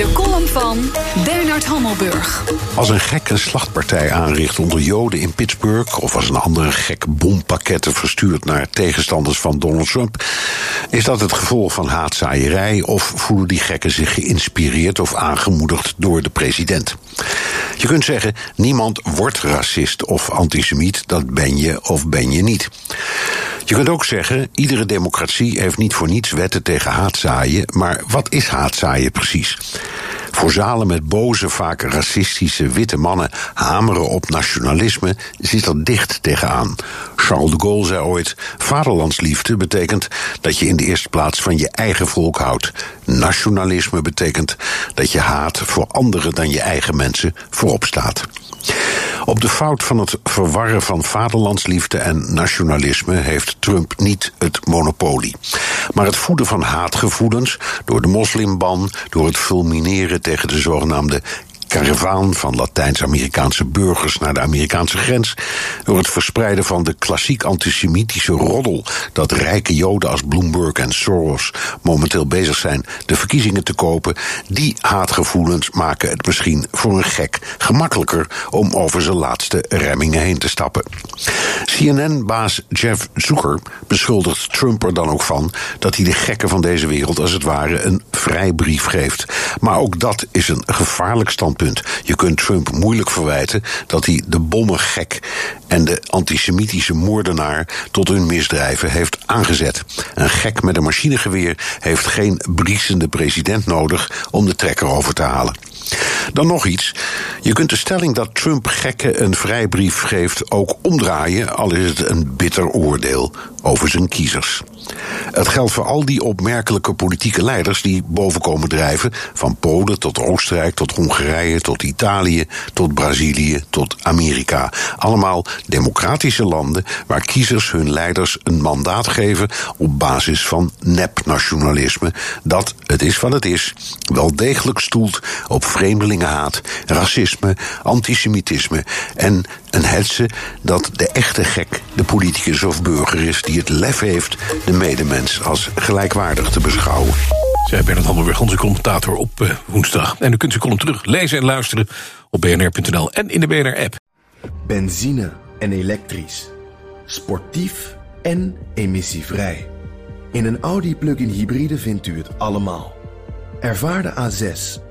De column van Bernard Hammelburg. Als een gek een slachtpartij aanricht onder Joden in Pittsburgh, of als een andere gek bompakketten verstuurt naar tegenstanders van Donald Trump, is dat het gevolg van haatzaaierij of voelen die gekken zich geïnspireerd of aangemoedigd door de president? Je kunt zeggen: niemand wordt racist of antisemiet, dat ben je of ben je niet. Je kunt ook zeggen: iedere democratie heeft niet voor niets wetten tegen haatzaaien, maar wat is haatzaaien precies? Voor zalen met boze, vaak racistische witte mannen hameren op nationalisme zit er dicht tegenaan. Charles de Gaulle zei ooit: Vaderlandsliefde betekent dat je in de eerste plaats van je eigen volk houdt. Nationalisme betekent dat je haat voor anderen dan je eigen mensen voorop staat. Op de fout van het verwarren van vaderlandsliefde en nationalisme heeft Trump niet het monopolie. Maar het voeden van haatgevoelens door de moslimban, door het fulmineren tegen de zogenaamde karavaan van Latijns-Amerikaanse burgers naar de Amerikaanse grens, door het verspreiden van de klassiek antisemitische roddel dat rijke Joden als Bloomberg en Soros momenteel bezig zijn de verkiezingen te kopen, die haatgevoelens maken het misschien voor een gek gemakkelijker om over zijn laatste remmingen heen te stappen. CNN-baas Jeff Zucker beschuldigt Trump er dan ook van dat hij de gekken van deze wereld als het ware een vrijbrief geeft. Maar ook dat is een gevaarlijk standpunt je kunt Trump moeilijk verwijten dat hij de bommengek en de antisemitische moordenaar tot hun misdrijven heeft aangezet. Een gek met een machinegeweer heeft geen briesende president nodig om de trekker over te halen. Dan nog iets. Je kunt de stelling dat Trump gekken een vrijbrief geeft ook omdraaien, al is het een bitter oordeel over zijn kiezers. Het geldt voor al die opmerkelijke politieke leiders die boven komen drijven, van Polen tot Oostenrijk tot Hongarije tot Italië tot Brazilië tot Amerika. Allemaal democratische landen waar kiezers hun leiders een mandaat geven op basis van nepnationalisme, dat, het is wat het is, wel degelijk stoelt op vreemdelingenhaat, racisme, antisemitisme en een hetze dat de echte gek de politicus of burger is die het lef heeft de medemens als gelijkwaardig te beschouwen. Zij Bernard Hammelburg, onze commentator op uh, woensdag. En u kunt zijn column terug lezen en luisteren op bnr.nl en in de BNR-app. Benzine en elektrisch. Sportief en emissievrij. In een Audi plug-in hybride vindt u het allemaal. Ervaar de A6,